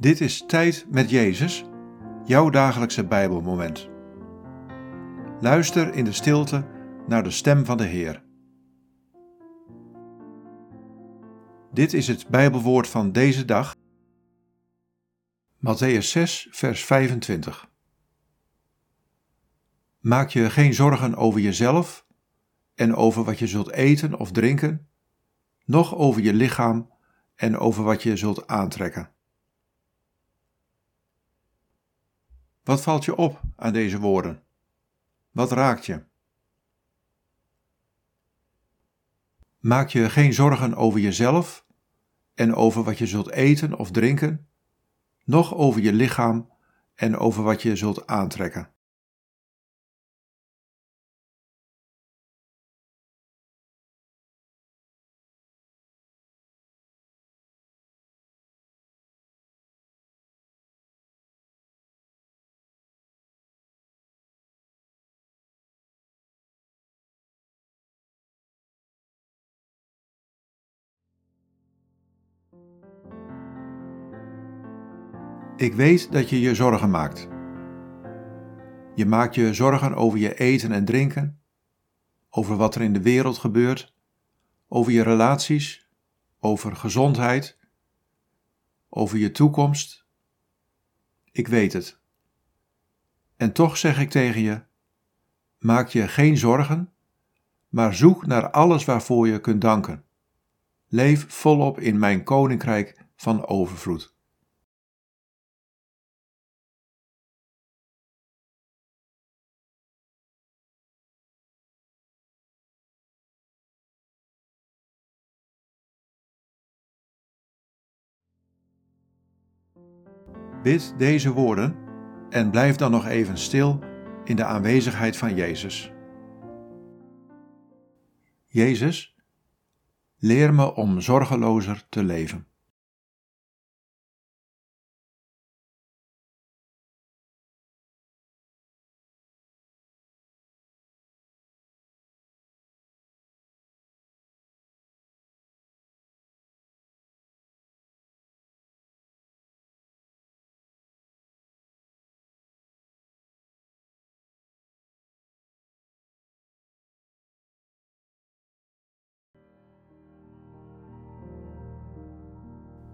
Dit is Tijd met Jezus, jouw dagelijkse Bijbelmoment. Luister in de stilte naar de stem van de Heer. Dit is het Bijbelwoord van deze dag, Matthäus 6, vers 25. Maak je geen zorgen over jezelf en over wat je zult eten of drinken, noch over je lichaam en over wat je zult aantrekken. Wat valt je op aan deze woorden? Wat raakt je? Maak je geen zorgen over jezelf en over wat je zult eten of drinken, noch over je lichaam en over wat je zult aantrekken. Ik weet dat je je zorgen maakt. Je maakt je zorgen over je eten en drinken, over wat er in de wereld gebeurt, over je relaties, over gezondheid, over je toekomst. Ik weet het. En toch zeg ik tegen je: maak je geen zorgen, maar zoek naar alles waarvoor je kunt danken. Leef volop in mijn koninkrijk van overvloed. Bid deze woorden en blijf dan nog even stil in de aanwezigheid van Jezus. Jezus, leer me om zorgelozer te leven.